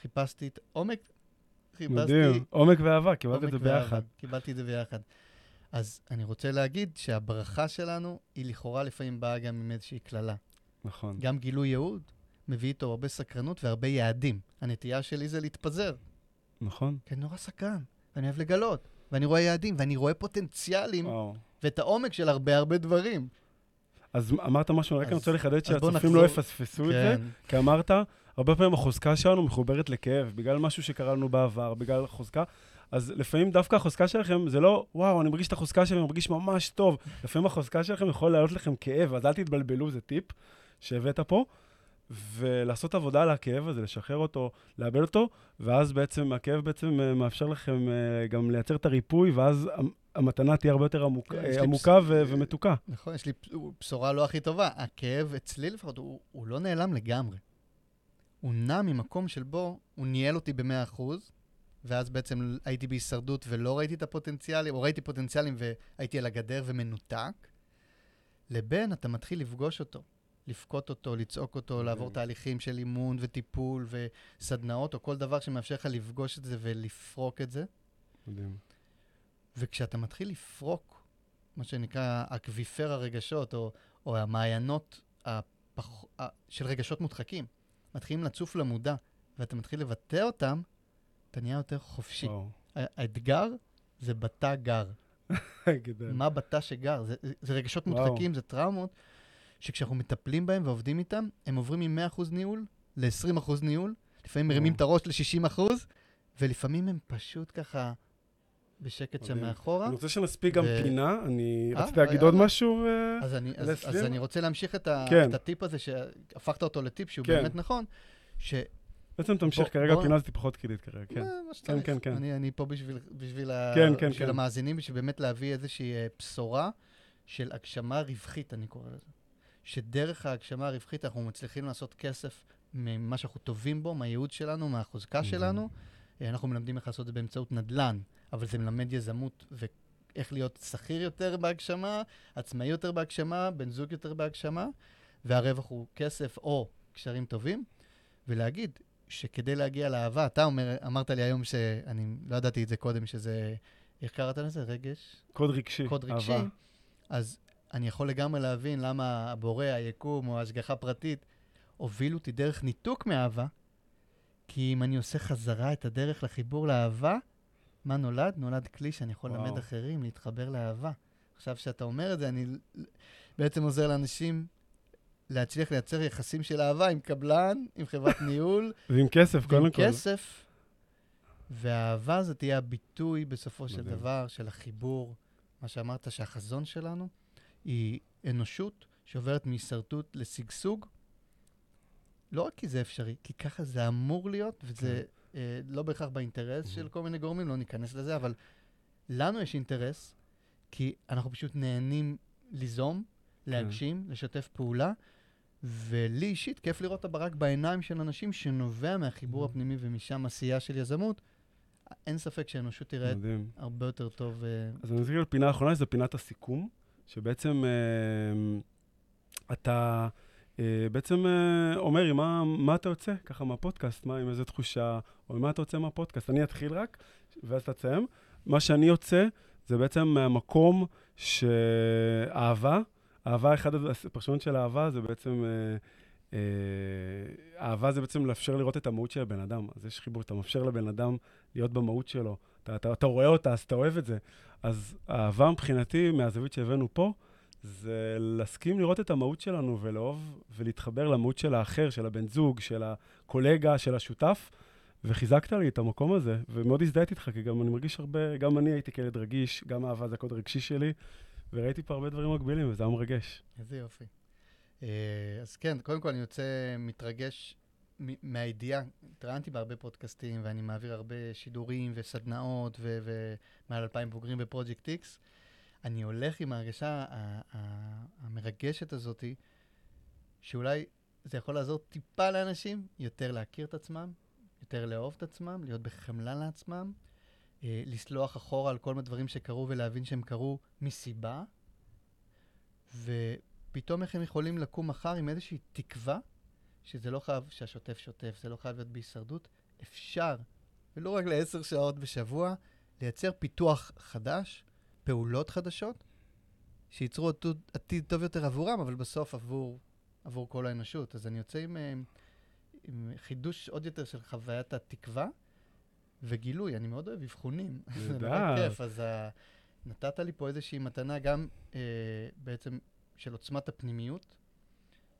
חיפשתי את עומק, חיפשתי... מדהים. עומק ואהבה, קיבלת את זה. ביחד. קיבלתי את זה ביחד. אז אני רוצה להגיד שהברכה שלנו היא לכאורה לפעמים באה גם עם איזושהי קללה. נכון. גם גילוי ייעוד מביא איתו הרבה סקרנות והרבה יעדים. הנטייה שלי זה להתפזר, נכון. כי אני נורא סקרן, ואני אוהב לגלות, ואני רואה יעדים, ואני רואה פוטנציאלים, וואו. ואת העומק של הרבה הרבה דברים. אז אמרת משהו, רק אני רוצה לחדד שהצופים לא יפספסו את זה, כי אמרת, הרבה פעמים החוזקה שלנו מחוברת לכאב, בגלל משהו שקרה לנו בעבר, בגלל חוזקה. אז לפעמים דווקא החוזקה שלכם זה לא, וואו, אני מרגיש את החוזקה שלי, אני מרגיש ממש טוב. לפעמים החוזקה שלכם יכול להעלות לכם כאב, אז אל תתבלבלו, זה טיפ שהבאת פה. ולעשות עבודה על הכאב הזה, לשחרר אותו, לאבד אותו, ואז בעצם הכאב בעצם אה, מאפשר לכם אה, גם לייצר את הריפוי, ואז המ- המתנה תהיה הרבה יותר עמוק, אה, עמוקה פס- ו- ומתוקה. נכון, יש לי בשורה לא הכי טובה. הכאב אצלי לפחות, הוא, הוא לא נעלם לגמרי. הוא נע ממקום של בו, הוא ניהל אותי ב-100%, ואז בעצם הייתי בהישרדות ולא ראיתי את הפוטנציאלים, או ראיתי פוטנציאלים והייתי על הגדר ומנותק, לבין אתה מתחיל לפגוש אותו, לבכות אותו, לצעוק אותו, לעבור תהליכים של אימון וטיפול וסדנאות, או כל דבר שמאפשר לך לפגוש את זה ולפרוק את זה. מדהים. וכשאתה מתחיל לפרוק, מה שנקרא אקוויפר הרגשות, או, או המעיינות הפח, של רגשות מודחקים, מתחילים לצוף למודע, ואתה מתחיל לבטא אותם, אתה נהיה יותר חופשי. האתגר זה בתא גר. <laughs> מה בתא שגר? זה, זה- רגשות. מודחקים, זה טראומות, שכשאנחנו מטפלים בהם ועובדים איתם, הם עוברים מ-100% ניהול ל-20% ניהול, לפעמים מרימים. את הראש ל-60%, ולפעמים הם פשוט ככה בשקט שם. מאחורה. אני רוצה שנספיק גם פינה, אני אה, רציתי להגיד יאללה. עוד משהו. אה, אז אני, אז, אני רוצה להמשיך את, כן. הטיפ הזה, שהפכת אותו לטיפ שהוא כן. באמת נכון, ש... בעצם תמשיך, כרגע הפינה הזאת היא פחות קריטית כרגע, כן. שצריך. כן, כן. אני, אני פה בשביל, כן, כן, כן. המאזינים, בשביל באמת להביא איזושהי אה, בשורה של הגשמה רווחית, אני קורא לזה. שדרך ההגשמה הרווחית אנחנו מצליחים לעשות כסף ממה שאנחנו טובים בו, מהייעוד שלנו, מהחוזקה שלנו. אה, אנחנו מלמדים איך לעשות את זה באמצעות נדל"ן, אבל זה מלמד יזמות ואיך להיות שכיר יותר בהגשמה, עצמאי יותר בהגשמה, בן זוג יותר בהגשמה, והרווח הוא כסף או קשרים טובים, ולהגיד שכדי להגיע לאהבה, אתה אומר, אמרת לי היום שאני לא ידעתי את זה קודם, שזה, איך קראת לזה? רגש? קוד רגשי, קוד רגשי. אהבה. אז אני יכול לגמרי להבין למה הבורא, היקום או השגחה פרטית הובילו אותי דרך ניתוק מאהבה, כי אם אני עושה חזרה את הדרך לחיבור לאהבה, מה נולד? נולד כלי שאני יכול וואו. ללמד אחרים להתחבר לאהבה. עכשיו שאתה אומר את זה, אני בעצם עוזר לאנשים להצליח לייצר יחסים של אהבה עם קבלן, עם חברת <laughs> ניהול, ועם כסף, קודם כל. כסף. והאהבה זה תהיה הביטוי בסופו של מדהים. דבר של החיבור. מה שאמרת שהחזון שלנו היא אנושות שעוברת מהישרדות לשגשוג. לא רק כי זה אפשרי, כי ככה זה אמור להיות, וזה אה, לא בהכרח באינטרס של כל מיני גורמים, לא ניכנס לזה, אבל לנו יש אינטרס, כי אנחנו פשוט נהנים ליזום, להגשים, לשתף פעולה, ולי אישית כיף לראות את הברק בעיניים של אנשים שנובע מהחיבור. הפנימי ומשם עשייה של יזמות. אין ספק שהאנושות מדהים. הרבה יותר טוב. אה, אז אני מסתכל על פינה האחרונה, שזו פינת הסיכום, שבעצם אה, אתה אה, בעצם אה, אומר, עם מה, מה אתה יוצא ככה מהפודקאסט, מה, עם איזה תחושה, או מה אתה יוצא מהפודקאסט. אני אתחיל רק, ואז תסיים. מה שאני יוצא, זה בעצם מהמקום שאהבה, אהבה, אחד הפרשנות של אהבה זה בעצם... אה, אה, אהבה זה בעצם לאפשר לראות את המהות של הבן אדם. אז יש חיבור, אתה מאפשר לבן אדם להיות במהות שלו. אתה, אתה, אתה רואה אותה, אז אתה אוהב את זה. אז האהבה מבחינתי, מהזווית שהבאנו פה, זה להסכים לראות את המהות שלנו ולאהוב ולהתחבר למהות של האחר, של הבן זוג, של הקולגה, של השותף, וחיזקת לי את המקום הזה, ומאוד הזדהיתי איתך, כי גם אני מרגיש הרבה, גם אני הייתי כילד רגיש, גם אהבה זה הקוד הרגשי שלי, וראיתי פה הרבה דברים מקבילים, וזה היה מרגש. איזה יופי. אה, אז כן, קודם כל אני יוצא מתרגש מהידיעה. התראיינתי בהרבה פודקאסטים, ואני מעביר הרבה שידורים וסדנאות, ומעל אלפיים בוגרים בפרויקט איקס. אני הולך עם ההרגשה המרגשת הזאתי, שאולי זה יכול לעזור טיפה לאנשים יותר להכיר את עצמם, יותר לאהוב את עצמם, להיות בחמלה לעצמם, אה, לסלוח אחורה על כל מיני דברים שקרו ולהבין שהם קרו מסיבה, ופתאום איך הם יכולים לקום מחר עם איזושהי תקווה, שזה לא חייב שהשוטף שוטף, זה לא חייב להיות בהישרדות, אפשר, ולא רק לעשר שעות בשבוע, לייצר פיתוח חדש, פעולות חדשות, שייצרו עתיד, טוב יותר עבורם, אבל בסוף עבור, עבור כל האנושות. אז אני יוצא עם, אה, עם חידוש עוד יותר של חוויית התקווה וגילוי. אני מאוד אוהב אבחונים. <laughs> זה נורא כיף. אז ה... נתת לי פה איזושהי מתנה גם אה, בעצם של עוצמת הפנימיות.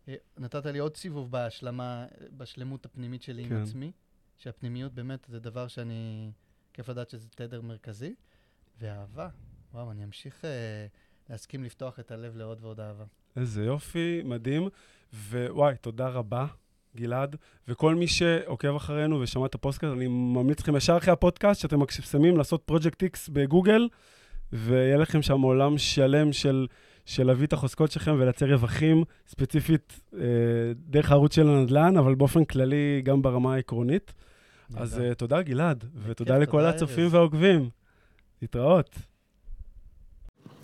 אה, נתת לי עוד סיבוב בהשלמה, בשלמות הפנימית שלי כן. עם עצמי, שהפנימיות באמת זה דבר שאני, כיף לדעת שזה תדר מרכזי. ואהבה, וואו, אני אמשיך אה, להסכים לפתוח את הלב לעוד ועוד אהבה. איזה יופי, מדהים. ווואי, תודה רבה, גלעד. וכל מי שעוקב אחרינו ושמע את הפודקאסט, אני ממליץ לכם ישר אחרי הפודקאסט, שאתם שמים לעשות פרויקט איקס בגוגל, ויהיה לכם שם עולם שלם של, של להביא את החוזקות שלכם ולייצר רווחים, ספציפית אה, דרך הערוץ של הנדל"ן, אבל באופן כללי גם ברמה העקרונית. אז uh, תודה, גלעד, ותודה לכל הצופים והעוקבים. להתראות.